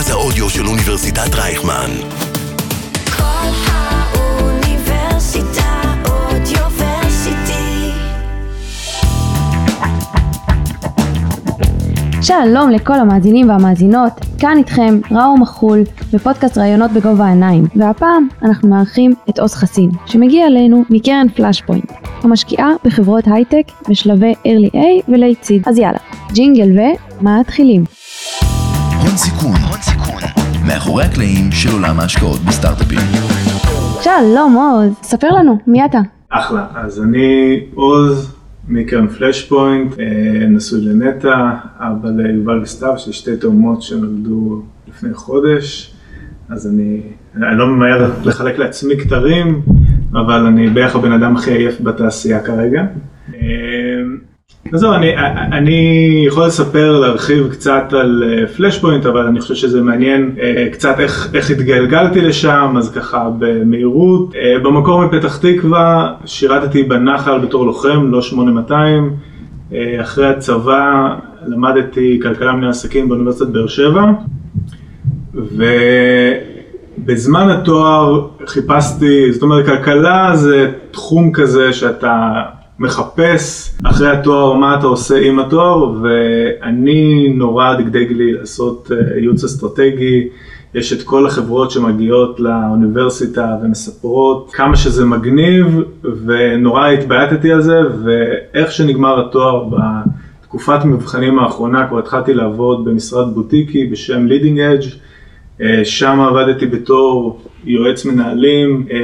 מרכז האודיו של אוניברסיטת רייכמן. כל האוניברסיטה אודיוורסיטי. שלום לכל המאזינים והמאזינות, כאן איתכם ראו מחול בפודקאסט ראיונות בגובה העיניים, והפעם אנחנו מארחים את עוז חסין, שמגיע אלינו מקרן פלאש פוינט, המשקיעה בחברות הייטק בשלבי early A ו-late seed. אז יאללה, ג'ינגל ומתחילים. הון סיכון, מאחורי הקלעים של עולם ההשקעות בסטארט-אפים. שלום עוז, ספר לנו, מי אתה? אחלה, אז אני עוז מקרן פלאש פוינט, אה, נשוי לנטע, אבא ליובל וסתיו, שיש שתי תאומות שנולדו לפני חודש, אז אני, אני לא ממהר לחלק לעצמי כתרים, אבל אני בערך הבן אדם הכי עייף בתעשייה כרגע. אה, אז זהו, אני, אני יכול לספר, להרחיב קצת על פלאש פוינט, אבל אני חושב שזה מעניין אה, קצת איך, איך התגלגלתי לשם, אז ככה במהירות. אה, במקור מפתח תקווה, שירתתי בנחל בתור לוחם, לא 8200. אה, אחרי הצבא למדתי כלכלה מנהל עסקים באוניברסיטת באר שבע, ובזמן התואר חיפשתי, זאת אומרת כלכלה זה תחום כזה שאתה מחפש אחרי התואר מה אתה עושה עם התואר ואני נורא דגדג לי לעשות אה, ייעוץ אסטרטגי, יש את כל החברות שמגיעות לאוניברסיטה ומספרות כמה שזה מגניב ונורא התבייתתי על זה ואיך שנגמר התואר בתקופת מבחנים האחרונה כבר התחלתי לעבוד במשרד בוטיקי בשם לידינג אדג' שם עבדתי בתור יועץ מנהלים, אה,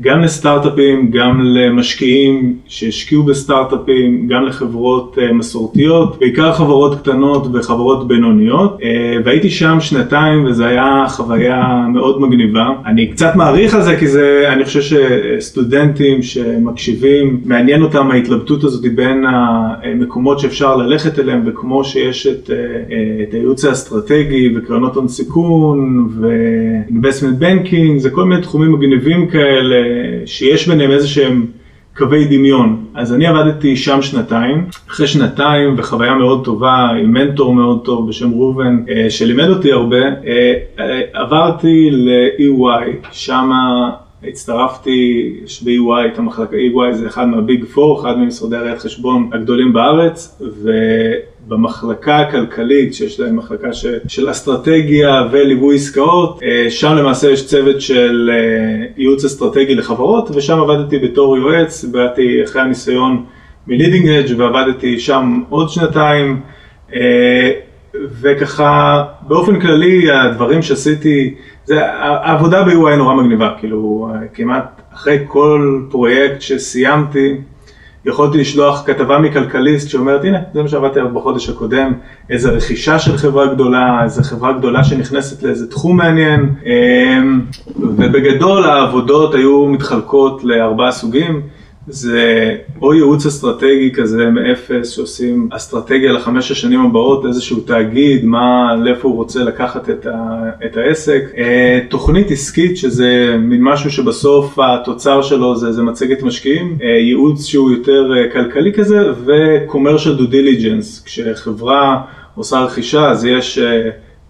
גם לסטארט-אפים, גם למשקיעים שהשקיעו בסטארט-אפים, גם לחברות אה, מסורתיות, בעיקר חברות קטנות וחברות בינוניות, אה, והייתי שם שנתיים וזו הייתה חוויה מאוד מגניבה. אני קצת מעריך על זה כי זה, אני חושב שסטודנטים שמקשיבים, מעניין אותם ההתלבטות הזאת בין המקומות שאפשר ללכת אליהם, וכמו שיש את, את הייעוץ האסטרטגי וקרנות הון סיכון ו-investment banking, זה כל מיני תחומים מגניבים כאלה, שיש ביניהם איזה שהם קווי דמיון. אז אני עבדתי שם שנתיים, אחרי שנתיים וחוויה מאוד טובה, עם מנטור מאוד טוב בשם ראובן, אה, שלימד אותי הרבה, אה, אה, עברתי ל-EY, שמה הצטרפתי, יש ב-EY את המחלקה, EY זה אחד מהביג פור, אחד ממשרדי הראיית חשבון הגדולים בארץ, ובמחלקה הכלכלית, שיש להם מחלקה ש, של אסטרטגיה וליווי עסקאות, אה, שם למעשה יש צוות של אה, ייעוץ אסטרטגי לחברות, ושם עבדתי בתור יועץ, באתי אחרי הניסיון מלידינג אדג' ועבדתי שם עוד שנתיים. אה, וככה באופן כללי הדברים שעשיתי, העבודה ב-UI נורא מגניבה, כאילו כמעט אחרי כל פרויקט שסיימתי, יכולתי לשלוח כתבה מכלכליסט שאומרת הנה זה מה שעבדתי עליו בחודש הקודם, איזה רכישה של חברה גדולה, איזה חברה גדולה שנכנסת לאיזה תחום מעניין אמ, ובגדול העבודות היו מתחלקות לארבעה סוגים. זה או ייעוץ אסטרטגי כזה מאפס שעושים אסטרטגיה לחמש השנים הבאות, איזשהו תאגיד, מה, לאיפה הוא רוצה לקחת את, ה, את העסק. אה, תוכנית עסקית שזה מין משהו שבסוף התוצר שלו זה, זה מצגת משקיעים, אה, ייעוץ שהוא יותר אה, כלכלי כזה ו-commercial due diligence, כשחברה עושה רכישה אז יש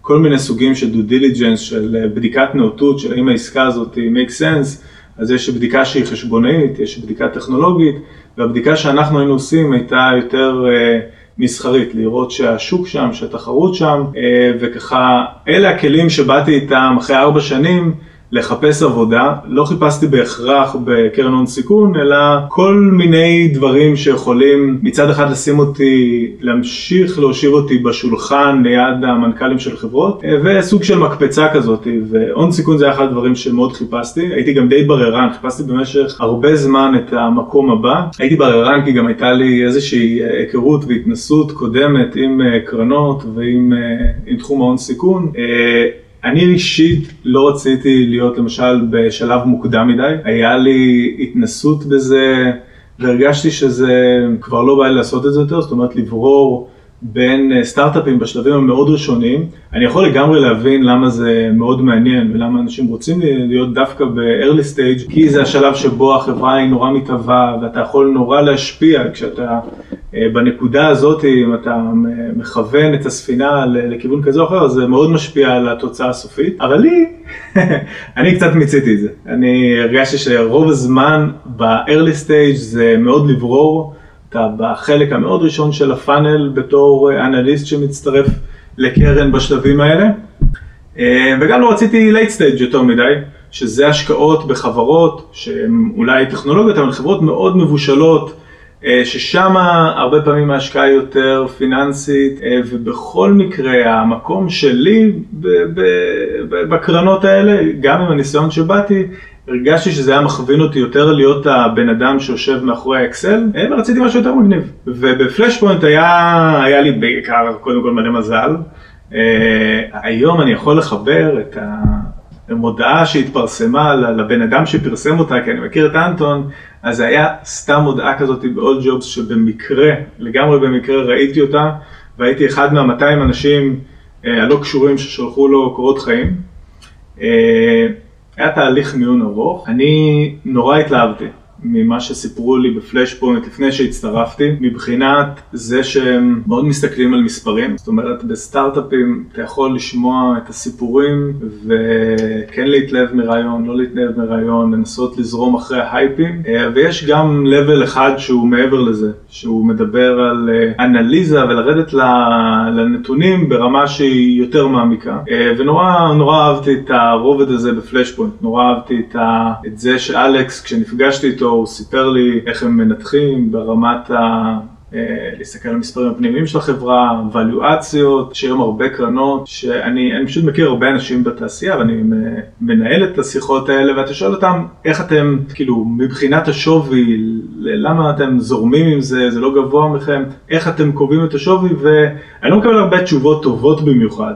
כל מיני סוגים של due diligence, של בדיקת נאותות, של האם העסקה הזאת make sense. אז יש בדיקה שהיא חשבונאית, יש בדיקה טכנולוגית, והבדיקה שאנחנו היינו עושים הייתה יותר אה, מסחרית, לראות שהשוק שם, שהתחרות שם, אה, וככה, אלה הכלים שבאתי איתם אחרי ארבע שנים. לחפש עבודה, לא חיפשתי בהכרח בקרן הון סיכון, אלא כל מיני דברים שיכולים מצד אחד לשים אותי, להמשיך להושיב אותי בשולחן ליד המנכ"לים של חברות, וסוג של מקפצה כזאת, והון סיכון זה היה אחד הדברים שמאוד חיפשתי, הייתי גם די בררן, חיפשתי במשך הרבה זמן את המקום הבא, הייתי בררן כי גם הייתה לי איזושהי היכרות והתנסות קודמת עם קרנות ועם תחום ההון סיכון. אני אישית לא רציתי להיות למשל בשלב מוקדם מדי, היה לי התנסות בזה והרגשתי שזה כבר לא בא לי לעשות את זה יותר, זאת אומרת לברור בין אה, סטארט-אפים בשלבים המאוד ראשוניים. אני יכול לגמרי להבין למה זה מאוד מעניין ולמה אנשים רוצים להיות דווקא ב-early stage, כי זה השלב שבו החברה היא נורא מתהווה ואתה יכול נורא להשפיע כשאתה אה, בנקודה הזאת, אם אתה מכוון את הספינה לכיוון כזה או אחר, זה מאוד משפיע על התוצאה הסופית. אבל לי, אני קצת מיציתי את זה. אני הרגשתי שרוב הזמן ב-early stage זה מאוד לברור. אתה בחלק המאוד ראשון של הפאנל בתור אנליסט שמצטרף לקרן בשלבים האלה. אה, וגם לא רציתי late stage יותר מדי, שזה השקעות בחברות שהן אולי טכנולוגיות, אבל חברות מאוד מבושלות, אה, ששם הרבה פעמים ההשקעה היא יותר פיננסית, אה, ובכל מקרה המקום שלי בקרנות האלה, גם עם הניסיון שבאתי, הרגשתי שזה היה מכווין אותי יותר להיות הבן אדם שיושב מאחורי האקסל, אה, ורציתי משהו יותר מגניב. ובפלאש פוינט היה, היה לי בעיקר קודם כל מלא מזל. אה, היום אני יכול לחבר את המודעה שהתפרסמה לבן אדם שפרסם אותה, כי אני מכיר את אנטון, אז זה היה סתם מודעה כזאת ב-all jobs שבמקרה, לגמרי במקרה ראיתי אותה, והייתי אחד מהמאתיים אנשים אה, הלא קשורים ששלחו לו קורות חיים. היה תהליך מיון ארוך, אני נורא התלהבתי ממה שסיפרו לי בפלאש פוינט לפני שהצטרפתי, מבחינת זה שהם מאוד מסתכלים על מספרים, זאת אומרת בסטארט-אפים אתה יכול לשמוע את הסיפורים וכן להתלהב מרעיון, לא להתלהב מרעיון, לנסות לזרום אחרי ההייפים, אה, ויש גם level אחד שהוא מעבר לזה, שהוא מדבר על אה, אנליזה ולרדת לנתונים ברמה שהיא יותר מעמיקה, אה, ונורא נורא אהבתי את הרובד הזה בפלאש פוינט, נורא אהבתי את זה שאלכס כשנפגשתי איתו הוא סיפר לי איך הם מנתחים ברמת ה... אה, להסתכל על המספרים הפנימיים של החברה, ואלואציות, שהיום הרבה קרנות, שאני אני פשוט מכיר הרבה אנשים בתעשייה ואני מנהל את השיחות האלה ואתה שואל אותם איך אתם, כאילו, מבחינת השווי, למה אתם זורמים עם זה, זה לא גבוה מכם, איך אתם קובעים את השווי? ואני לא מקבל הרבה תשובות טובות במיוחד.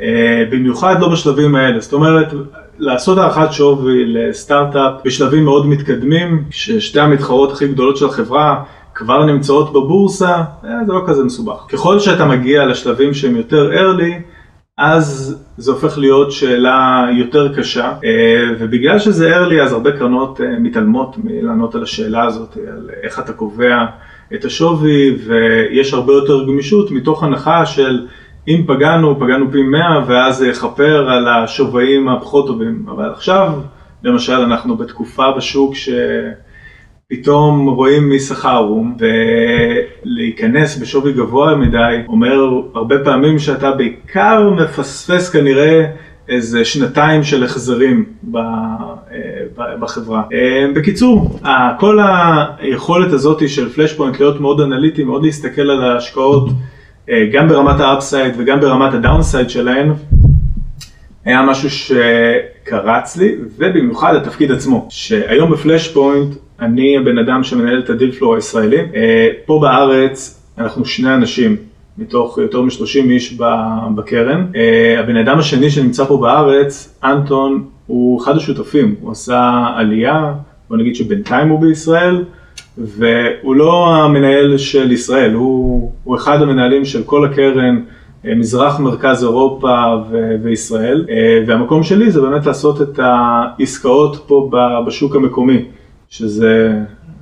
אה, במיוחד לא בשלבים האלה, זאת אומרת, לעשות הערכת שווי לסטארט-אפ בשלבים מאוד מתקדמים, ששתי המתחרות הכי גדולות של החברה כבר נמצאות בבורסה, אה, זה לא כזה מסובך. ככל שאתה מגיע לשלבים שהם יותר early, אז זה הופך להיות שאלה יותר קשה, אה, ובגלל שזה early אז הרבה קרנות אה, מתעלמות מלענות על השאלה הזאת, על איך אתה קובע את השווי, ויש הרבה יותר גמישות מתוך הנחה של אם פגענו, פגענו פי 100 ואז זה יכפר על השווים הפחות טובים, אבל עכשיו למשל אנחנו בתקופה בשוק שפתאום רואים מי שכר ערום ולהיכנס בשווי גבוה מדי אומר הרבה פעמים שאתה בעיקר מפספס כנראה איזה שנתיים של החזרים אה, בחברה. אה, בקיצור, כל היכולת הזאת של פלאש פוינט להיות מאוד אנליטי, מאוד להסתכל על ההשקעות גם ברמת ה upside וגם ברמת ה downside שלהן, היה משהו שקרץ לי, ובמיוחד התפקיד עצמו, שהיום בפלאש פוינט אני הבן אדם שמנהל את ה deal flow הישראלי, אה, פה בארץ אנחנו שני אנשים מתוך יותר מ-30 איש בקרן, אה, הבן אדם השני שנמצא פה בארץ, אנטון, הוא אחד השותפים, הוא עשה עלייה, בוא נגיד שבינתיים הוא בישראל, והוא לא המנהל של ישראל, הוא, הוא אחד המנהלים של כל הקרן, אה, מזרח מרכז אירופה ו- וישראל, אה, והמקום שלי זה באמת לעשות את העסקאות פה בשוק המקומי, שזה,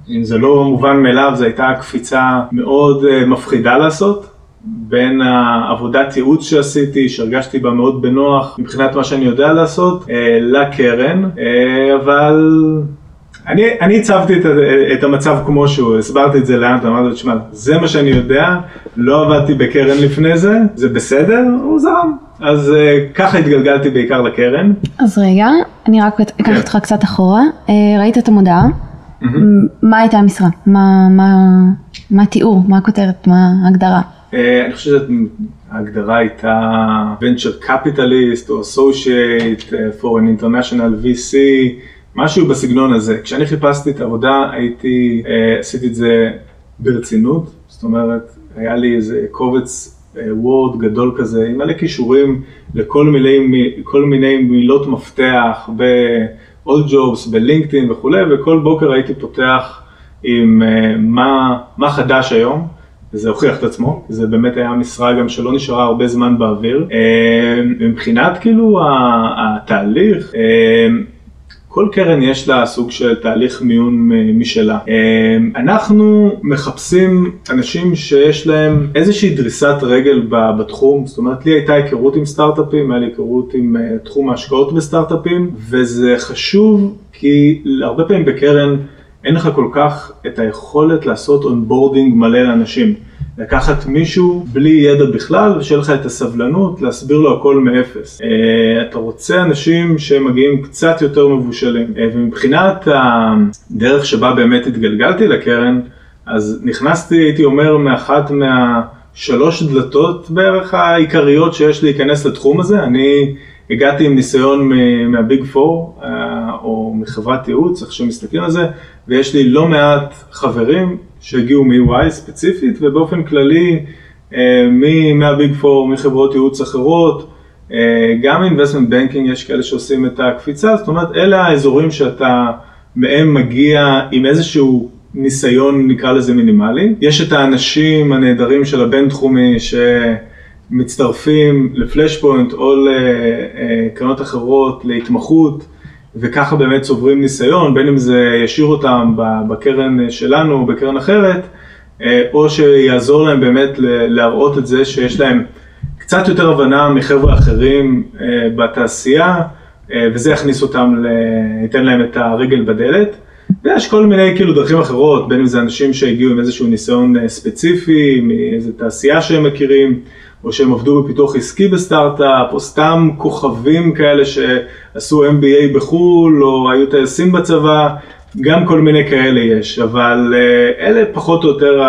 אם זה לא מובן מאליו, זו הייתה קפיצה מאוד אה, מפחידה לעשות. בין העבודת ייעוץ שעשיתי, שהרגשתי בה מאוד בנוח מבחינת מה שאני יודע לעשות, לקרן, אבל אני, אני הצבתי את, את המצב כמו שהוא, הסברתי את זה לאן, אמרתי לו, תשמע, זה מה שאני יודע, לא עבדתי בקרן לפני זה, זה בסדר, הוא זרם. אז אה, ככה התגלגלתי בעיקר לקרן. אז רגע, אני רק אקח כן. אותך קצת אחורה. אה, ראית את המודעה? מ- מה הייתה המשרה? מה- מה- מה התיאור? מה הכותרת? מה ההגדרה? אה, אני חושב שההגדרה הייתה venture capitalist או associate for an international VC, משהו בסגנון הזה. כשאני חיפשתי את העבודה הייתי, אה, עשיתי את זה ברצינות, זאת אומרת, היה לי איזה קובץ וורד גדול כזה עם מלא כישורים לכל מיני, כל מיני מילות מפתח ב-all jobs, בלינקדאין וכולי, וכל בוקר הייתי פותח עם אה, מה, מה חדש היום. וזה הוכיח את עצמו, זה באמת היה משרה גם שלא נשארה הרבה זמן באוויר. אה, מבחינת כאילו התהליך, אה, כל קרן יש לה סוג של תהליך מיון אה, משלה. אה, אנחנו מחפשים אנשים שיש להם איזושהי דריסת רגל בתחום, זאת אומרת לי הייתה היכרות עם סטארט-אפים, היה לי היכרות עם אה, תחום ההשקעות בסטארט-אפים, וזה חשוב כי הרבה פעמים בקרן אין לך כל כך את היכולת לעשות onboarding מלא לאנשים. לקחת מישהו בלי ידע בכלל ושיהיה לך את הסבלנות להסביר לו הכל מאפס. אה, אתה רוצה אנשים שמגיעים קצת יותר מבושלים. אה, ומבחינת הדרך שבה באמת התגלגלתי לקרן, אז נכנסתי, הייתי אומר, מאחת מהשלוש דלתות בערך העיקריות שיש להיכנס לתחום הזה. אני הגעתי עם ניסיון מה Big Four, אה, או מחברת ייעוץ, איך שמסתכלים על זה, ויש לי לא מעט חברים שהגיעו מ- EY ספציפית, ובאופן כללי אה, מה Big Four, מחברות ייעוץ אחרות, אה, גם investment banking יש כאלה שעושים את הקפיצה, זאת אומרת אלה האזורים שאתה מהם מגיע עם איזשהו ניסיון נקרא לזה מינימלי. יש את האנשים הנהדרים של הבינתחומי שמצטרפים לפלאש פוינט או לקרנות אחרות להתמחות. וככה באמת צוברים ניסיון, בין אם זה ישאיר אותם בקרן שלנו או בקרן אחרת, אה, או שיעזור להם באמת להראות את זה שיש להם קצת יותר הבנה מחבר'ה אחרים אה, בתעשייה, אה, וזה יכניס אותם, ייתן להם את הרגל בדלת. ויש כל מיני כאילו דרכים אחרות, בין אם זה אנשים שהגיעו עם איזשהו ניסיון אה, ספציפי, מאיזה תעשייה שהם מכירים, או שהם עבדו בפיתוח עסקי בסטארט-אפ, או סתם כוכבים כאלה שעשו MBA בחו"ל, או היו טייסים בצבא, גם כל מיני כאלה יש, אבל אה, אלה פחות או יותר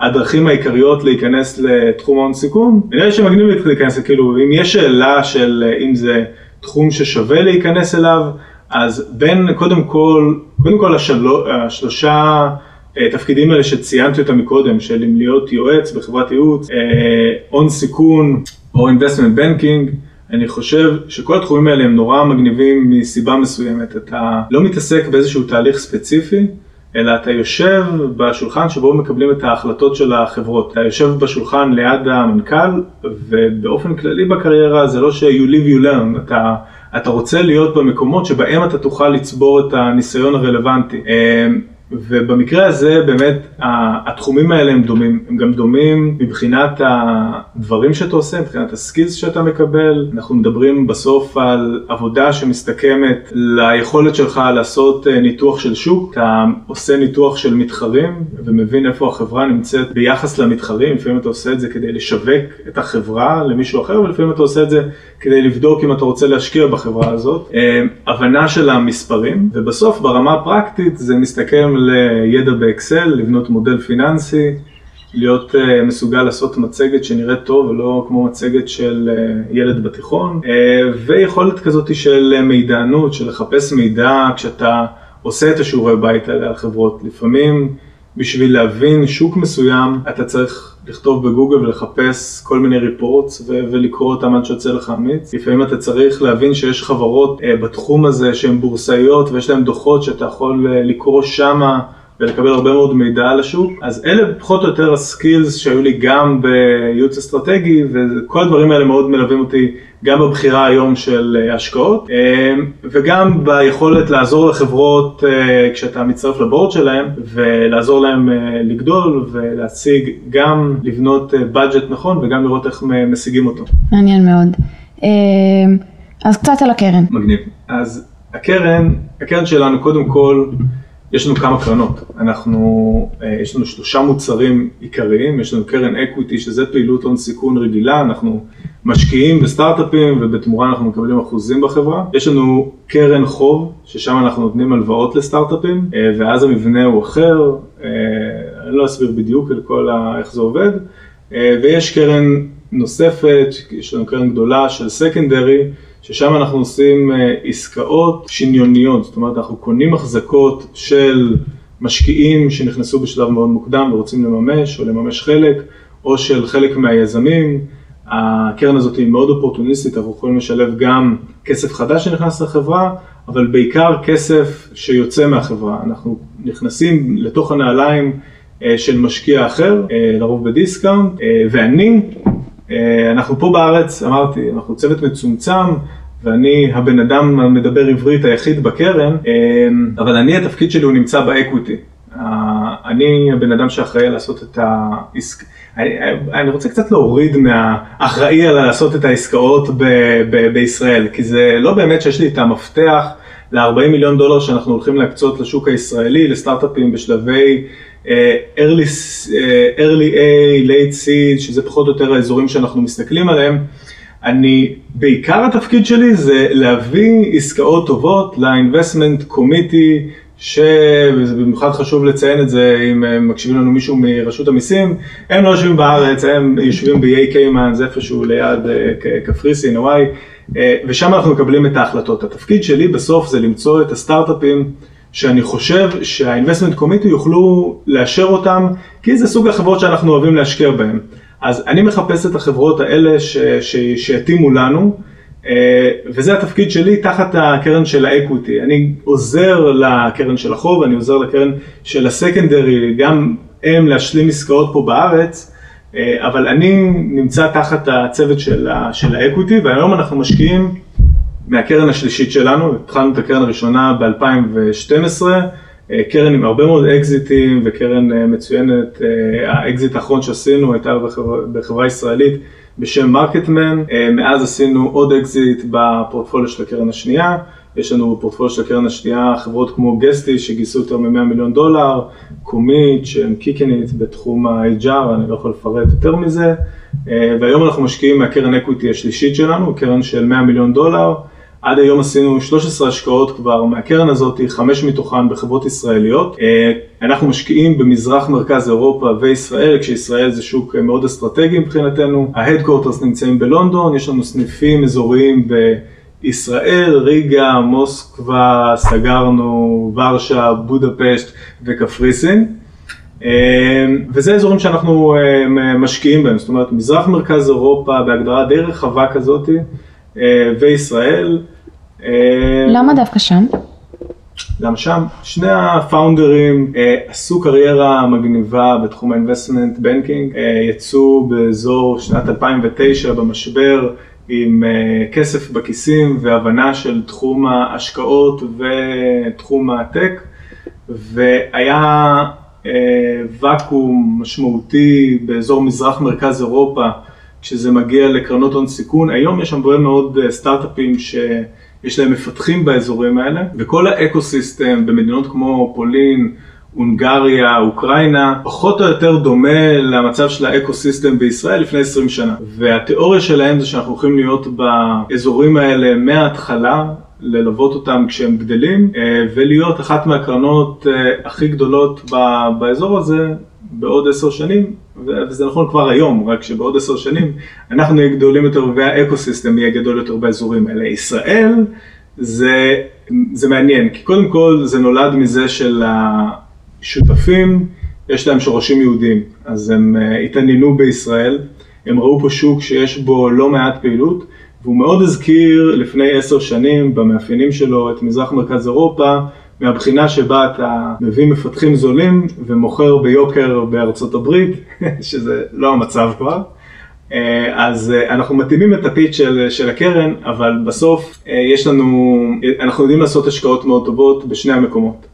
הדרכים העיקריות להיכנס לתחום ההון סיכון. נראה לי שמגניב להיכנס, כאילו, אם יש שאלה של אה, אם זה תחום ששווה להיכנס אליו, אז בין, קודם כל, קודם כל השלו, השלושה אה, תפקידים האלה שציינתי אותם מקודם, של אם להיות יועץ בחברת ייעוץ, אה, הון סיכון או investment banking, אני חושב שכל התחומים האלה הם נורא מגניבים מסיבה מסוימת. אתה לא מתעסק באיזשהו תהליך ספציפי, אלא אתה יושב בשולחן שבו מקבלים את ההחלטות של החברות. אתה יושב בשולחן ליד המנכ"ל, ובאופן כללי בקריירה זה לא ש- you live you learn, אתה, אתה רוצה להיות במקומות שבהם אתה תוכל לצבור את הניסיון הרלוונטי. ובמקרה הזה באמת התחומים האלה הם דומים, הם גם דומים מבחינת הדברים שאתה עושה, מבחינת הסקילס שאתה מקבל, אנחנו מדברים בסוף על עבודה שמסתכמת ליכולת שלך לעשות אה, ניתוח של שוק, אתה עושה ניתוח של מתחרים ומבין איפה החברה נמצאת ביחס למתחרים, לפעמים אתה עושה את זה כדי לשווק את החברה למישהו אחר ולפעמים אתה עושה את זה כדי לבדוק אם אתה רוצה להשקיע בחברה הזאת, אה, הבנה של המספרים ובסוף ברמה הפרקטית זה מסתכם לידע באקסל, לבנות מודל פיננסי, להיות uh, מסוגל לעשות מצגת שנראית טוב ולא כמו מצגת של uh, ילד בתיכון, ויכולת כזאת של מידענות, של לחפש מידע כשאתה עושה את השיעורי בית האלה על חברות. לפעמים בשביל להבין שוק מסוים אתה צריך לכתוב בגוגל ולחפש כל מיני ריפורטס ולקרוא אותם עד שיוצא לך אמיץ. לפעמים אתה צריך להבין שיש חברות uh, בתחום הזה שהן בורסאיות ויש להן דוחות שאתה יכול uh, לקרוא שמה. ולקבל הרבה מאוד מידע על השוק. אז אלה פחות או יותר הסקילס שהיו לי גם בייעוץ אסטרטגי, וכל הדברים האלה מאוד מלווים אותי גם בבחירה היום של אה, השקעות, אה, וגם ביכולת לעזור לחברות אה, כשאתה מצטרף לבורד שלהם, ולעזור להם לגדול ולהציג, גם לבנות budget נכון וגם לראות איך משיגים אותו. מעניין מאוד. אה, אז קצת על הקרן. מגניב. אז הקרן, הקרן שלנו קודם כל, יש לנו כמה קרנות, אנחנו, אה, יש לנו שלושה מוצרים עיקריים, יש לנו קרן equity שזה פעילות הון סיכון רגילה, אנחנו משקיעים בסטארט-אפים ובתמורה אנחנו מקבלים אחוזים בחברה, יש לנו קרן חוב, ששם אנחנו נותנים הלוואות לסטארט-אפים, אה, ואז המבנה הוא אחר, אה, אני לא אסביר בדיוק על כל ה, איך זה עובד, ויש קרן נוספת, יש לנו קרן גדולה של סקנדרי, ששם אנחנו עושים אה, עסקאות שניוניות, זאת אומרת אנחנו קונים החזקות של משקיעים שנכנסו בשלב מאוד מוקדם ורוצים לממש או לממש חלק, או של חלק מהיזמים. הקרן הזאת היא מאוד אופורטוניסטית, אנחנו יכולים לשלב גם כסף חדש שנכנס לחברה, אבל בעיקר כסף שיוצא מהחברה. אנחנו נכנסים לתוך הנעליים אה, של משקיע אחר, אה, לרוב ב discount, ואני, אנחנו פה בארץ, אמרתי, אנחנו צוות מצומצם, ואני הבן אדם המדבר עברית היחיד בקרן, אה, אבל אני התפקיד שלי הוא נמצא ב equity. אה, אני הבן אדם שאחראי לעשות את העסק... אני, רוצה קצת להוריד מהאחראי על לעשות את העסקאות ב, ב, בישראל, כי זה לא באמת שיש לי את המפתח ל-40 מיליון דולר שאנחנו הולכים להקצות לשוק הישראלי, לסטארט-אפים בשלבי early, uh, early A, late C, שזה פחות או יותר האזורים שאנחנו מסתכלים עליהם. אני, בעיקר התפקיד שלי זה להביא עסקאות טובות ל-investment committee, שזה במיוחד חשוב לציין את זה אם הם מקשיבים לנו מישהו מרשות המיסים, הם לא יושבים בארץ, הם יושבים באיי קיימן, זה איפשהו ליד אה, קפריסין, הוואי, אה, ושם אנחנו מקבלים את ההחלטות. התפקיד שלי בסוף זה למצוא את הסטארט-אפים שאני חושב שה-investment committee יוכלו לאשר אותם, כי זה סוג החברות שאנחנו אוהבים להשקיע בהן. אז אני מחפש את החברות האלה שיתאימו לנו. אה, וזה התפקיד שלי תחת הקרן של ה equity, אני עוזר לקרן של החוב, אני עוזר לקרן של ה secondary, גם הם להשלים עסקאות פה בארץ, אה, אבל אני נמצא תחת הצוות של ה equity והיום אנחנו משקיעים מהקרן השלישית שלנו, התחלנו את הקרן הראשונה ב-2012, אה, קרן עם הרבה מאוד אקזיטים וקרן מצוינת, האקזיט האחרון שעשינו הייתה בחברה, בחברה ישראלית בשם MarketMan, אה, מאז עשינו עוד אקזיט בפורטפוליו של הקרן השנייה, יש לנו בפורטפוליו של הקרן השנייה חברות כמו Guesty שגייסו יותר מ-100 מיליון דולר, Commit שהם קיקנית בתחום ה-HR, אני לא יכול לפרט יותר מזה, אה, והיום אנחנו משקיעים מהקרן equity השלישית שלנו, קרן של 100 מיליון דולר, עד היום עשינו 13 השקעות כבר מהקרן הזאת, חמש מתוכן בחברות ישראליות. אה, אנחנו משקיעים במזרח מרכז אירופה וישראל, כשישראל זה שוק מאוד אסטרטגי מבחינתנו. ה headquarters נמצאים בלונדון, יש לנו סניפים אזוריים בישראל, ריגה, מוסקבה, סגרנו, ורשה, בודפשט וקפריסין. אה, וזה אזורים שאנחנו אה, משקיעים בהם, זאת אומרת מזרח מרכז אירופה בהגדרה די רחבה כזאתי. וישראל. למה דווקא שם? למה שם? שני הפאונדרים אה, עשו קריירה מגניבה בתחום ה-investment banking, אה, יצאו באזור שנת 2009 במשבר עם אה, כסף בכיסים והבנה של תחום ההשקעות ותחום הטק, והיה ואקום משמעותי באזור מזרח מרכז אירופה כשזה מגיע לקרנות הון סיכון, היום יש הרבה מאוד סטארט-אפים ש... יש להם מפתחים באזורים האלה, וכל ה ecosystem במדינות כמו פולין, הונגריה, אוקראינה, פחות או יותר דומה למצב של ה ecosystem בישראל לפני 20 שנה. והתיאוריה שלהם זה שאנחנו הולכים להיות באזורים האלה מההתחלה, ללוות אותם כשהם גדלים, אה, ולהיות אחת מהקרנות אה, הכי גדולות באזור הזה בעוד עשר שנים, וזה נכון כבר היום, רק שבעוד עשר שנים אנחנו נהיה גדולים יותר והאקו סיסטם יהיה גדול יותר באזורים האלה. ישראל זה, זה מעניין, כי קודם כל זה נולד מזה של השותפים, יש להם שורשים יהודיים, אז הם אה, התעניינו בישראל, הם ראו פה שוק שיש בו לא מעט פעילות, והוא מאוד הזכיר לפני עשר שנים במאפיינים שלו את מזרח מרכז אירופה, מהבחינה שבה אתה מביא מפתחים זולים ומוכר ביוקר בארצות הברית, שזה לא המצב כבר. אה, אז אה, אנחנו מתאימים את הפיץ של, של הקרן, אבל בסוף אה, יש לנו, אנחנו יודעים לעשות השקעות מאוד טובות בשני המקומות.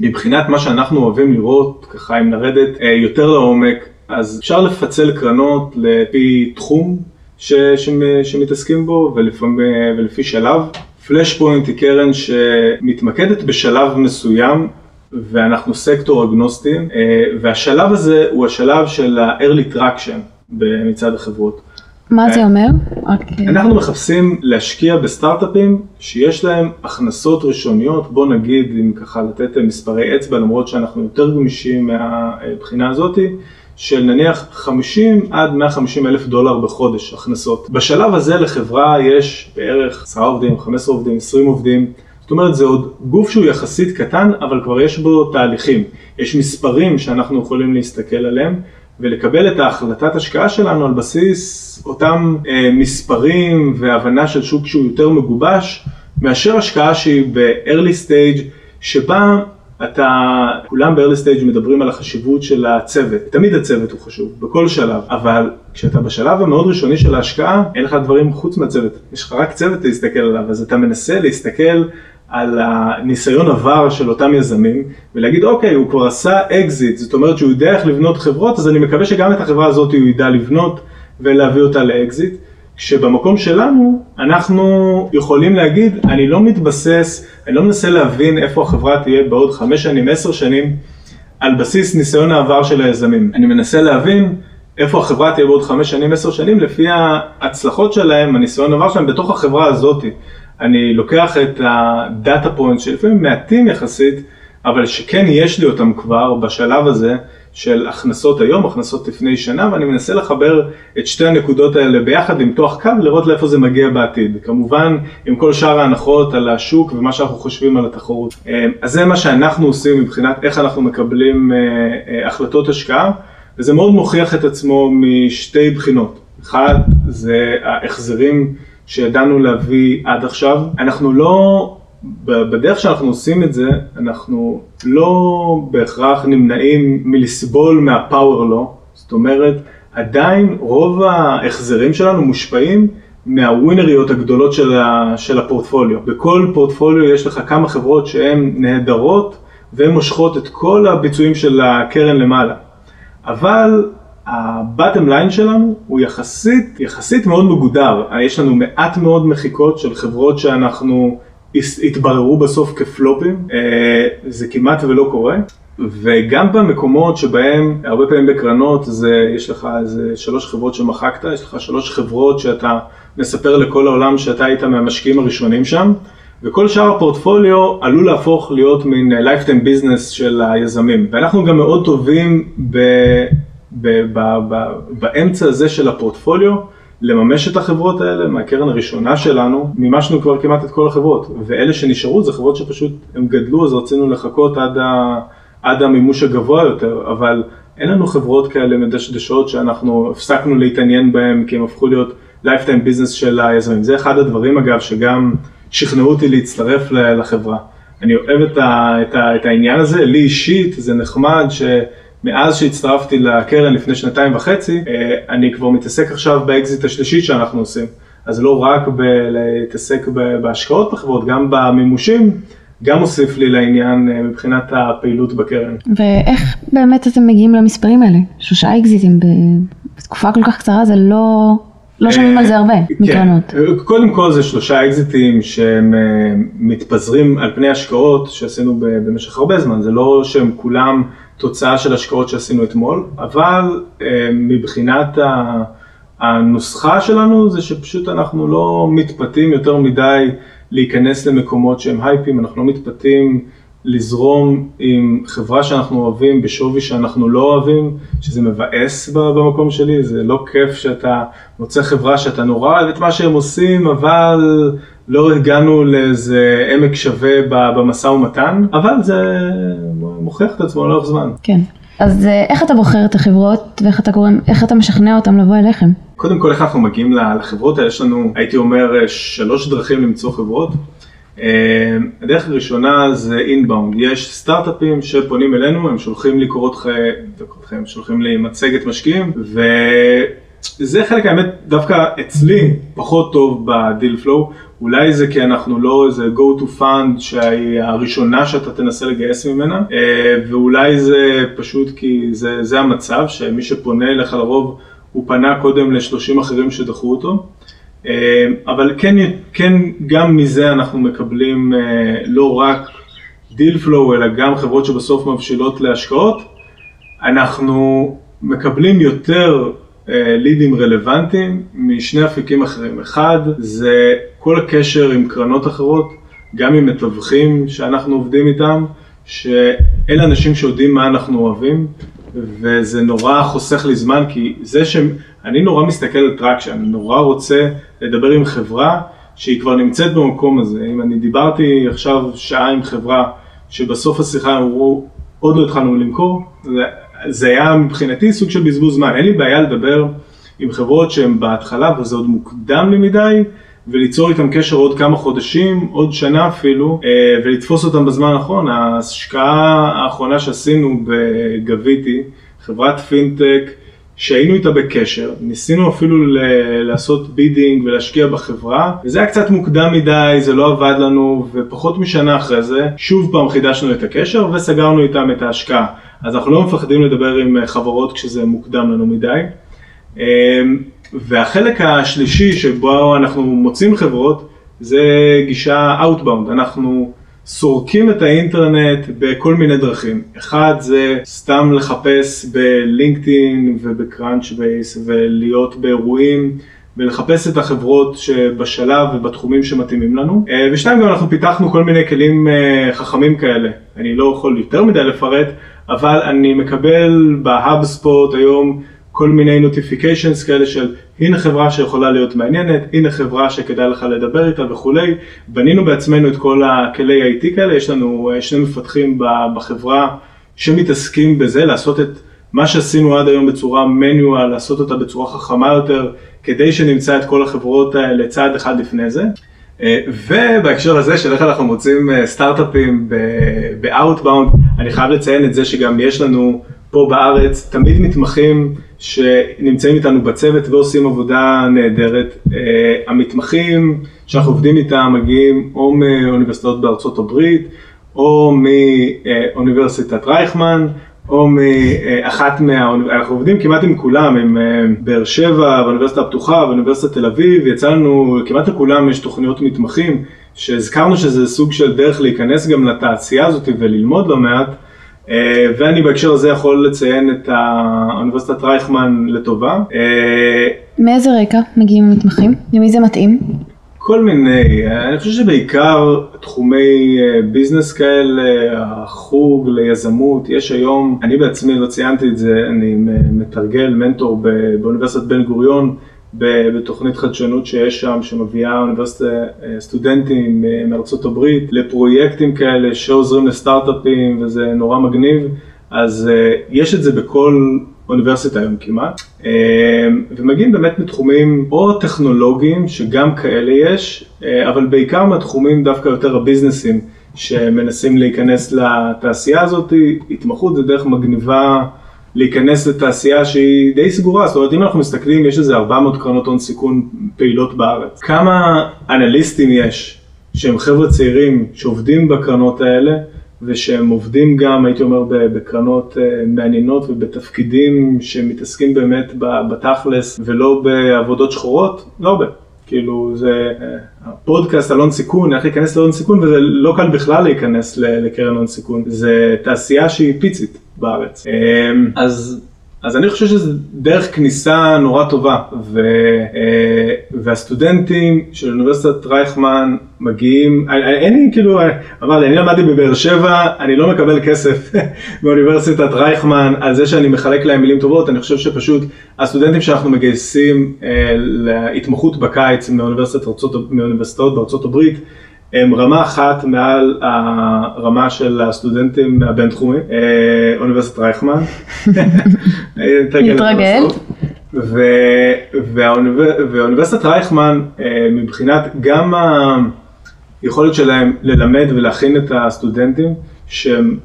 מבחינת מה שאנחנו אוהבים לראות, ככה אם נרדת יותר לעומק, אז אפשר לפצל קרנות לפי תחום ש, ש, שמתעסקים בו ולפעמים, ולפי שלב. פלאש פוינט היא קרן שמתמקדת בשלב מסוים ואנחנו סקטור אגנוסטיים אה, והשלב הזה הוא השלב של ה-early traction מצד החברות. מה זה אה, אומר? אנחנו מחפשים להשקיע בסטארט-אפים שיש להם הכנסות ראשוניות, בוא נגיד אם ככה לתת מספרי אצבע למרות שאנחנו יותר גמישים מהבחינה הזאתי. של נניח 50 עד 150 אלף דולר בחודש הכנסות. בשלב הזה לחברה יש בערך 10 עובדים, 15 עובדים, 20 עובדים. זאת אומרת זה עוד גוף שהוא יחסית קטן אבל כבר יש בו תהליכים. יש מספרים שאנחנו יכולים להסתכל עליהם ולקבל את ההחלטת השקעה שלנו על בסיס אותם אה, מספרים והבנה של שוק שהוא יותר מגובש מאשר השקעה שהיא ב-early stage שבה אתה, כולם ב-early stage מדברים על החשיבות של הצוות, תמיד הצוות הוא חשוב, בכל שלב, אבל כשאתה בשלב המאוד ראשוני של ההשקעה, אין לך דברים חוץ מהצוות, יש לך רק צוות להסתכל עליו, אז אתה מנסה להסתכל על הניסיון עבר של אותם יזמים, ולהגיד אוקיי, הוא כבר עשה אקזיט, זאת אומרת שהוא יודע איך לבנות חברות, אז אני מקווה שגם את החברה הזאת הוא ידע לבנות ולהביא אותה לאקזיט. כשבמקום שלנו אנחנו יכולים להגיד, אני לא מתבסס, אני לא מנסה להבין איפה החברה תהיה בעוד חמש שנים, עשר שנים, על בסיס ניסיון העבר של היזמים. אני מנסה להבין איפה החברה תהיה בעוד חמש שנים, עשר שנים, לפי ההצלחות שלהם, הניסיון העבר שלהם בתוך החברה הזאת. אני לוקח את הדאטה פוינט שלפעמים מעטים יחסית, אבל שכן יש לי אותם כבר בשלב הזה של הכנסות היום, הכנסות לפני שנה, ואני מנסה לחבר את שתי הנקודות האלה ביחד, למתוח קו, לראות לאיפה זה מגיע בעתיד. כמובן, עם כל שאר ההנחות על השוק ומה שאנחנו חושבים על התחרות. אז זה מה שאנחנו עושים מבחינת איך אנחנו מקבלים אה, אה, החלטות השקעה, וזה מאוד מוכיח את עצמו משתי בחינות. אחד, זה ההחזרים שידענו להביא עד עכשיו. אנחנו לא... בדרך שאנחנו עושים את זה, אנחנו לא בהכרח נמנעים מלסבול מהפאוור לא, זאת אומרת, עדיין רוב ההחזרים שלנו מושפעים מהווינריות הגדולות של, ה, של הפורטפוליו. בכל פורטפוליו יש לך כמה חברות שהן נהדרות והן מושכות את כל הביצועים של הקרן למעלה. אבל הבטם ליין שלנו הוא יחסית, יחסית מאוד מגודר. יש לנו מעט מאוד מחיקות של חברות שאנחנו התבררו בסוף כפלופים, אה, זה כמעט ולא קורה. וגם במקומות שבהם, הרבה פעמים בקרנות, זה, יש לך איזה שלוש חברות שמחקת, יש לך שלוש חברות שאתה מספר לכל העולם שאתה היית מהמשקיעים הראשונים שם, וכל שאר הפורטפוליו עלול להפוך להיות מין lifetime business של היזמים. ואנחנו גם מאוד טובים ב, ב, ב, ב, באמצע הזה של הפורטפוליו, לממש את החברות האלה מהקרן הראשונה שלנו, מימשנו כבר כמעט את כל החברות, ואלה שנשארו זה חברות שפשוט הם גדלו אז רצינו לחכות עד, ה, עד המימוש הגבוה יותר, אבל אין לנו חברות כאלה מדשדשות שאנחנו הפסקנו להתעניין בהן כי הם הפכו להיות lifetime business של היזמים. זה אחד הדברים אגב שגם שכנעו אותי להצטרף לחברה. אני אוהב את, ה, את, ה, את העניין הזה, לי אישית זה נחמד ש... מאז שהצטרפתי לקרן לפני שנתיים וחצי, אה, אני כבר מתעסק עכשיו באקזיט השלישית שאנחנו עושים. אז לא רק בלהתעסק בהשקעות בחברות, גם במימושים, גם מוסיף לי לעניין אה, מבחינת הפעילות בקרן. ואיך באמת אתם מגיעים למספרים האלה? שלושה אקזיטים בתקופה כל כך קצרה זה לא... לא שומעים על זה הרבה כן. מקרנות. קודם כל זה שלושה אקזיטים שהם אה, מתפזרים על פני השקעות שעשינו במשך הרבה זמן, זה לא שהם כולם תוצאה של השקעות שעשינו אתמול, אבל אה, מבחינת הנוסחה שלנו זה שפשוט אנחנו לא מתפתים יותר מדי להיכנס למקומות שהם הייפים, אנחנו לא מתפתים לזרום עם חברה שאנחנו אוהבים בשווי שאנחנו לא אוהבים, שזה מבאס במקום שלי, זה לא כיף שאתה מוצא חברה שאתה נורא אוהב את מה שהם עושים, אבל לא הגענו לאיזה עמק שווה במשא ומתן, אבל זה מוכיח את עצמו לאורך זמן. כן. אז אה, איך אתה בוחר את החברות ואיך אתה גורם, איך אתה משכנע אותם לבוא אליכם? קודם כל איך אנחנו מגיעים לחברות האלה, יש לנו, הייתי אומר, שלוש דרכים למצוא חברות. אה, הדרך הראשונה זה אינבאונד, יש סטארט-אפים שפונים אלינו, הם שולחים לי קורות חיים, שולחים לי מצגת משקיעים, וזה חלק האמת דווקא אצלי פחות טוב בדיל פלואו, אולי זה כי אנחנו לא איזה go to fund שהיא הראשונה שאתה תנסה לגייס ממנה, אה, ואולי זה פשוט כי זה, זה המצב, שמי שפונה אליך לרוב הוא פנה קודם ל-30 אחרים שדחו אותו. אה, אבל כן, כן, גם מזה אנחנו מקבלים אה, לא רק deal flow, אלא גם חברות שבסוף מבשילות להשקעות. אנחנו מקבלים יותר לידים רלוונטיים משני אפיקים אחרים. אחד, זה כל הקשר עם קרנות אחרות, גם עם מתווכים שאנחנו עובדים איתם, שאלה אנשים שיודעים מה אנחנו אוהבים, וזה נורא חוסך לי זמן, כי זה שאני נורא מסתכל על traction, אני נורא רוצה לדבר עם חברה שהיא כבר נמצאת במקום הזה. אם אני דיברתי עכשיו שעה עם חברה שבסוף השיחה אמרו, עוד לא התחלנו למכור, זה היה מבחינתי סוג של בזבוז זמן. אין לי בעיה לדבר עם חברות שהן בהתחלה וזה עוד מוקדם לי מדי, וליצור איתם קשר עוד כמה חודשים, עוד שנה אפילו, אה, ולתפוס אותם בזמן הנכון. ההשקעה האחרונה שעשינו בגביטי, חברת פינטק, שהיינו איתה בקשר, ניסינו אפילו לעשות bidding ולהשקיע בחברה, וזה היה קצת מוקדם מדי, זה לא עבד לנו, ופחות משנה אחרי זה, שוב פעם חידשנו את הקשר וסגרנו איתם את ההשקעה. אז אנחנו לא מפחדים לדבר עם אה, חברות כשזה מוקדם לנו מדי. אמ, והחלק השלישי שבו אנחנו מוצאים חברות זה גישה outbound, אנחנו סורקים את האינטרנט בכל מיני דרכים. אחד זה סתם לחפש ב LinkedIn וב Crunchbase ולהיות באירועים ולחפש את החברות שבשלב ובתחומים שמתאימים לנו. אה, ושתיים גם אנחנו פיתחנו כל מיני כלים אה, חכמים כאלה. אני לא יכול יותר מדי לפרט, אבל אני מקבל בהאבספוט היום כל מיני נוטיפיקיישנס כאלה של הנה חברה שיכולה להיות מעניינת, הנה חברה שכדאי לך לדבר איתה וכולי. בנינו בעצמנו את כל הכלי IT כאלה, יש לנו אה, שני מפתחים בחברה שמתעסקים בזה, לעשות את מה שעשינו עד היום בצורה מניואל, לעשות אותה בצורה חכמה יותר, כדי שנמצא את כל החברות האלה צעד אחד לפני זה. אה, ובהקשר לזה של איך אנחנו מוצאים אה, סטארט-אפים ב-outbound, אני חייב לציין את זה שגם יש לנו פה בארץ תמיד מתמחים שנמצאים איתנו בצוות ועושים עבודה נהדרת. אה, המתמחים שאנחנו עובדים איתם מגיעים או מאוניברסיטאות בארצות הברית, או מאוניברסיטת רייכמן, או מאחת מה... אנחנו עובדים כמעט עם כולם, עם אה, באר שבע, באוניברסיטה הפתוחה, באוניברסיטת תל אביב, יצא לנו, כמעט לכולם יש תוכניות מתמחים, שהזכרנו שזה סוג של דרך להיכנס גם לתעשייה הזאת וללמוד לא מעט. אה, ואני בהקשר הזה יכול לציין את האוניברסיטת רייכמן לטובה. אה, מאיזה רקע מגיעים המתמחים? למי זה מתאים? כל מיני, אני חושב שבעיקר תחומי אה, ביזנס כאלה, החוג ליזמות, יש היום, אני בעצמי לא ציינתי את זה, אני מתרגל מנטור באוניברסיטת בן גוריון, בתוכנית חדשנות שיש שם, שמביאה אוניברסיטת אה, סטודנטים אה, מארצות הברית לפרויקטים כאלה שעוזרים לסטארט-אפים וזה נורא מגניב, אז אה, יש את זה בכל אוניברסיטה היום כמעט, ומגיעים באמת מתחומים או טכנולוגיים, שגם כאלה יש, אבל בעיקר מהתחומים דווקא יותר הביזנסים, שמנסים להיכנס לתעשייה הזאת, התמחות זה דרך מגניבה להיכנס לתעשייה שהיא די סגורה, זאת אומרת אם אנחנו מסתכלים, יש איזה 400 קרנות הון סיכון פעילות בארץ. כמה אנליסטים יש שהם חבר'ה צעירים שעובדים בקרנות האלה, ושהם עובדים גם, הייתי אומר, בקרנות אה, מעניינות ובתפקידים שמתעסקים באמת בתכלס ולא בעבודות שחורות? לא הרבה. כאילו זה אה, הפודקאסט על הון סיכון, איך להיכנס להון סיכון, וזה לא קל בכלל להיכנס לקרן הון סיכון, זה תעשייה שהיא פיצית בארץ. אה, אז, אז אני חושב שזה דרך כניסה נורא טובה, ו, אה, והסטודנטים של אוניברסיטת רייכמן מגיעים, אין לי כאילו, אמרתי, אני למדתי בבאר שבע, אני לא מקבל כסף מאוניברסיטת רייכמן על זה שאני מחלק להם מילים טובות, אני חושב שפשוט הסטודנטים שאנחנו מגייסים אה, להתמחות בקיץ מאוניברסיטאות בארצות הברית, הם רמה אחת מעל הרמה של הסטודנטים הבינתחומי, אה, אוניברסיטת רייכמן. ו- והאוניבר- ואוניברסיטת רייכמן אה, מבחינת גם היכולת שלהם ללמד ולהכין את הסטודנטים, שהם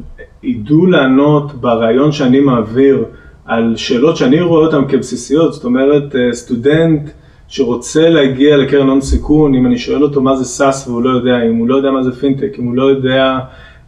ידעו לענות בריאיון שאני מעביר על שאלות שאני רואה אותן כבסיסיות, זאת אומרת אה, סטודנט שרוצה להגיע לקרן הון סיכון, אם אני שואל אותו מה זה SaaS והוא לא יודע, אם הוא לא יודע מה זה פינטק, אם הוא לא יודע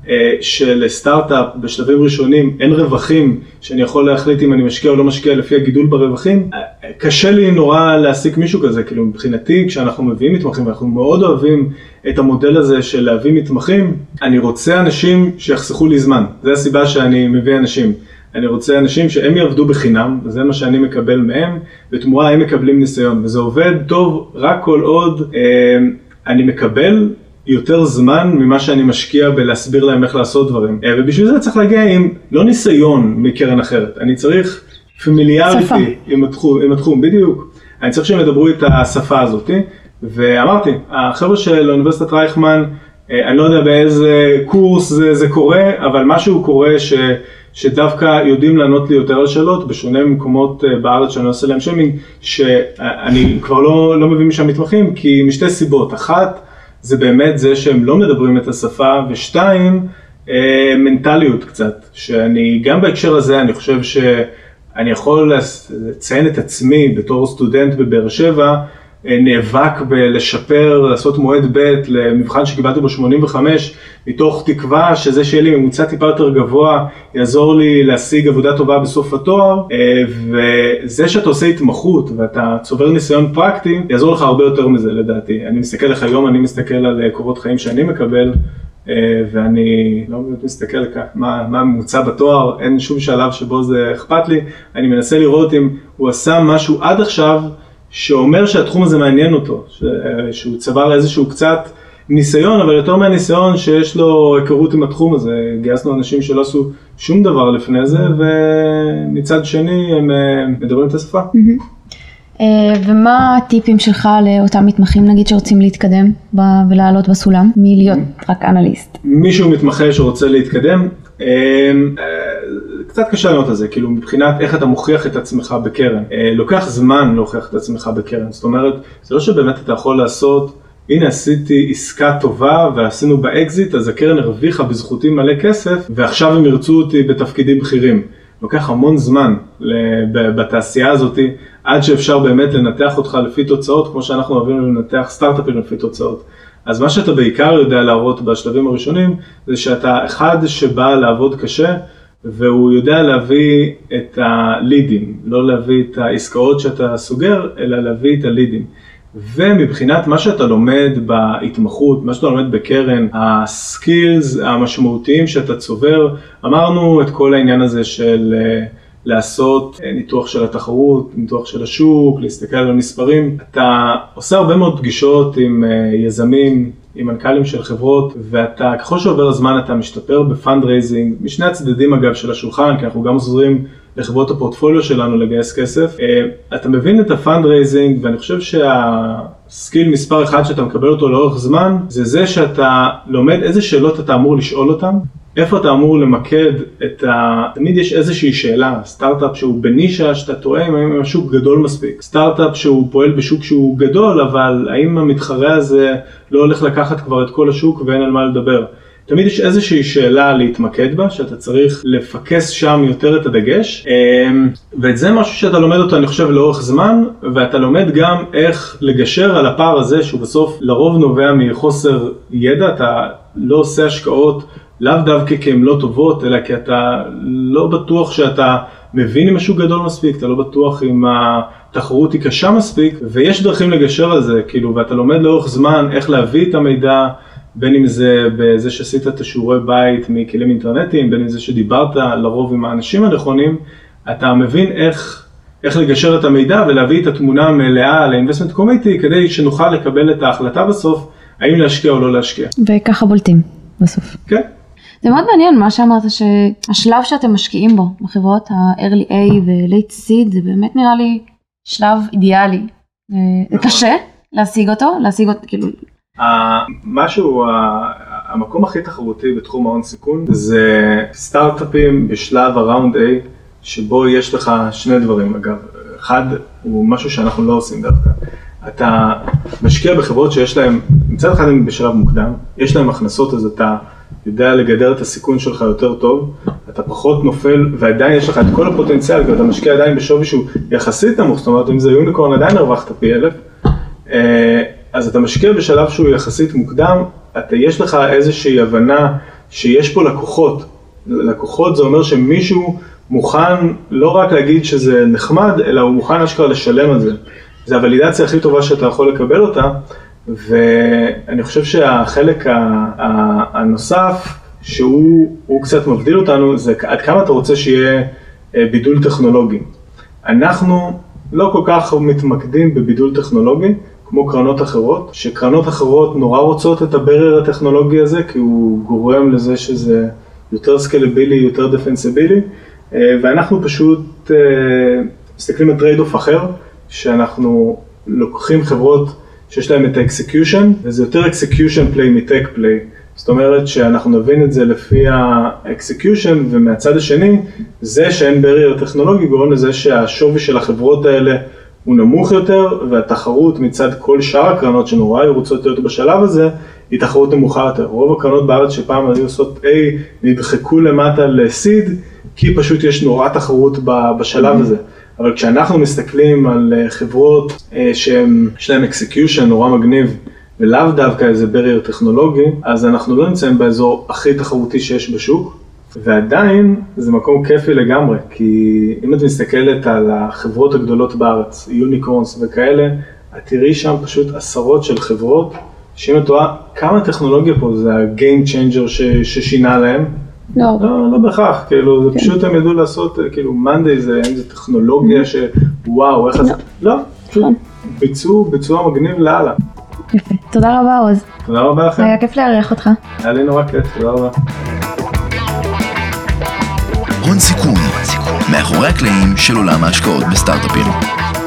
אה, שלסטארט-אפ בשלבים ראשונים אין רווחים, שאני יכול להחליט אם אני משקיע או לא משקיע לפי הגידול ברווחים, אה, קשה לי נורא להעסיק מישהו כזה, כאילו מבחינתי כשאנחנו מביאים מתמחים, ואנחנו מאוד אוהבים את המודל הזה של להביא מתמחים, אני רוצה אנשים שיחסכו לי זמן, זו הסיבה שאני מביא אנשים. אני רוצה אנשים שהם יעבדו בחינם, וזה מה שאני מקבל מהם, בתמורה הם מקבלים ניסיון, וזה עובד טוב רק כל עוד אה, אני מקבל יותר זמן ממה שאני משקיע בלהסביר להם איך לעשות דברים. אה, ובשביל זה צריך להגיע עם לא ניסיון מקרן אחרת, אני צריך. פמיליאריטי עם התחום, עם התחום, בדיוק. אני צריך שהם ידברו את השפה הזאת, ואמרתי, החבר'ה של אוניברסיטת רייכמן, אה, אני לא יודע באיזה קורס זה, זה קורה, אבל משהו קורה ש, שדווקא יודעים לענות לי יותר על שאלות, בשונה ממקומות אה, בארץ שאני עושה להם שיימינג, שאני כבר לא, לא מביא משם מתמחים, כי משתי סיבות. אחת, זה באמת זה שהם לא מדברים את השפה, ושתיים, אה, מנטליות קצת, שאני גם בהקשר הזה, אני חושב שאני יכול לציין את עצמי בתור סטודנט בבאר שבע, נאבק בלשפר, לעשות מועד ב' למבחן שקיבלתי בו 85, מתוך תקווה שזה שיהיה לי ממוצע טיפה יותר גבוה, יעזור לי להשיג עבודה טובה בסוף התואר, אה, וזה שאתה עושה התמחות ואתה צובר ניסיון פרקטי, יעזור לך הרבה יותר מזה לדעתי. אני מסתכל איך היום, אני מסתכל על אה, קורות חיים שאני מקבל. ואני לא באמת מסתכל מה, מה הממוצע בתואר, אין שום שלב שבו זה אכפת לי, אני מנסה לראות אם הוא עשה משהו עד עכשיו שאומר שהתחום הזה מעניין אותו, ש... שהוא צבר איזשהו קצת ניסיון, אבל יותר מהניסיון שיש לו היכרות עם התחום הזה. גייסנו אנשים שלא עשו שום דבר לפני זה, ומצד שני הם אה, מדברים את השפה. אה, ומה הטיפים שלך לאותם מתמחים נגיד שרוצים להתקדם ולעלות בסולם מלהיות רק אנליסט? מישהו מתמחה שרוצה להתקדם, קצת קשה לענות על זה, כאילו מבחינת איך אתה מוכיח את עצמך בקרן. אה, לוקח זמן להוכיח את עצמך בקרן, זאת אומרת, זה לא שבאמת אתה יכול לעשות, הנה עשיתי עסקה טובה ועשינו בה אקזיט, אז הקרן הרוויחה בזכותי מלא כסף, ועכשיו הם ירצו אותי בתפקידים בכירים. לוקח המון זמן בתעשייה הזאת, עד שאפשר באמת לנתח אותך לפי תוצאות, כמו שאנחנו אוהבים לנתח סטארט-אפים לפי תוצאות. אז מה שאתה בעיקר יודע להראות בשלבים הראשונים, זה שאתה אחד שבא לעבוד קשה, והוא יודע להביא את הלידים, לא להביא את העסקאות שאתה סוגר, אלא להביא את הלידים. ומבחינת מה שאתה לומד בהתמחות, מה שאתה לומד בקרן, ה skills המשמעותיים שאתה צובר, אמרנו את כל העניין הזה של אה, לעשות אה, ניתוח של התחרות, ניתוח של השוק, להסתכל על המספרים. אתה עושה הרבה מאוד פגישות עם אה, יזמים, עם מנכ"לים של חברות, ואתה, ככל שעובר הזמן אתה משתפר ב fundraising, משני הצדדים אגב של השולחן, כי אנחנו גם עוזרים לחברות הפורטפוליו שלנו לגייס כסף. אה, אתה מבין את ה fundraising, ואני חושב שה skill מספר אחד שאתה מקבל אותו לאורך זמן, זה זה שאתה לומד איזה שאלות אתה אמור לשאול אותם, איפה אתה אמור למקד את ה... תמיד יש איזושהי שאלה, סטארט-אפ שהוא בנישה שאתה תוהה אם השוק גדול מספיק, סטארט-אפ שהוא פועל בשוק שהוא גדול, אבל האם המתחרה הזה לא הולך לקחת כבר את כל השוק ואין על מה לדבר. תמיד יש איזושהי שאלה להתמקד בה, שאתה צריך לפקס שם יותר את הדגש, אמ, ואת זה משהו שאתה לומד אותו אני חושב לאורך זמן, ואתה לומד גם איך לגשר על הפער הזה שהוא בסוף לרוב נובע מחוסר ידע, אתה לא עושה השקעות לאו דווקא כי הן לא טובות, אלא כי אתה לא בטוח שאתה מבין אם השוק גדול מספיק, אתה לא בטוח אם התחרות היא קשה מספיק, ויש דרכים לגשר על זה, כאילו, ואתה לומד לאורך זמן איך להביא את המידע, בין אם זה בזה שעשית את השיעורי בית מכלים אינטרנטיים, בין אם זה שדיברת לרוב עם האנשים הנכונים, אתה מבין איך, איך לגשר את המידע ולהביא את התמונה המלאה ל-investment committee כדי שנוכל לקבל את ההחלטה בסוף, האם להשקיע או לא להשקיע. וככה בולטים בסוף. כן. זה מאוד מעניין מה שאמרת שהשלב שאתם משקיעים בו בחברות ה-early A ו-late seed זה באמת נראה לי שלב אידיאלי. אה, זה. קשה להשיג אותו, להשיג אותו כאילו. משהו, המקום הכי תחרותי בתחום ההון סיכון זה סטארט-אפים בשלב הראונד A שבו יש לך שני דברים אגב, אחד הוא משהו שאנחנו לא עושים דווקא, אתה משקיע בחברות שיש להם, מצד אחד הם בשלב מוקדם, יש להם הכנסות אז אתה יודע לגדר את הסיכון שלך יותר טוב, אתה פחות נופל ועדיין יש לך את כל הפוטנציאל, כי אתה משקיע עדיין בשווי שהוא יחסית נמוך, זאת אומרת אם זה יוניקורן עדיין הרווחת פי אלף, אה, אז אתה משקיע בשלב שהוא יחסית מוקדם, אתה, יש לך איזושהי הבנה שיש פה לקוחות, לקוחות זה אומר שמישהו מוכן לא רק להגיד שזה נחמד, אלא הוא מוכן אשכרה לשלם על זה. זה הוולידציה הכי טובה שאתה יכול לקבל אותה, ואני חושב שהחלק הנוסף, שהוא קצת מבדיל אותנו, זה עד כמה אתה רוצה שיהיה אה, בידול טכנולוגי. אנחנו לא כל כך מתמקדים בבידול טכנולוגי, כמו קרנות אחרות, שקרנות אחרות נורא רוצות את הבידול הטכנולוגי הזה, כי הוא גורם לזה שזה יותר סקלבילי, יותר דפנסיבילי, אה, ואנחנו פשוט אה, מסתכלים על trade-off אחר, שאנחנו לוקחים חברות שיש להם את ה execution, וזה יותר execution play מ tech play. זאת אומרת שאנחנו נבין את זה לפי ה-execution ומהצד השני, זה שאין barrier טכנולוגי גורם לזה שהשווי של החברות האלה הוא נמוך יותר והתחרות מצד כל שאר הקרנות שנורא היו רוצות להיות בשלב הזה, היא תחרות נמוכה יותר. רוב הקרנות בארץ שפעם היו עושות A נדחקו למטה ל-seed כי פשוט יש נורא תחרות בשלב הזה. אבל כשאנחנו מסתכלים על אה, חברות שיש להן execution נורא מגניב ולאו דווקא איזה barrier טכנולוגי, אז אנחנו לא נמצאים באזור הכי תחרותי שיש בשוק, ועדיין זה מקום כיפי לגמרי, כי אם את מסתכלת על החברות הגדולות בארץ, יוניקורנס וכאלה, את תראי שם פשוט עשרות של חברות, שאם את רואה כמה טכנולוגיה פה זה ה-game ששינה להם, לא, לא, לא בהכרח, כאילו, זה פשוט הם ידעו לעשות, כאילו, מאנדיי זה, האם זה טכנולוגיה שוואו, איך זה, לא, פשוט נכון. ביצעו ביצוע מגניב לאללה. יפה. תודה רבה עוז, תודה רבה לכם, היה כיף לארח אותך. היה לי נורא כיף, תודה רבה. הון סיכון, מאחורי הקלעים של עולם ההשקעות בסטארט-אפים.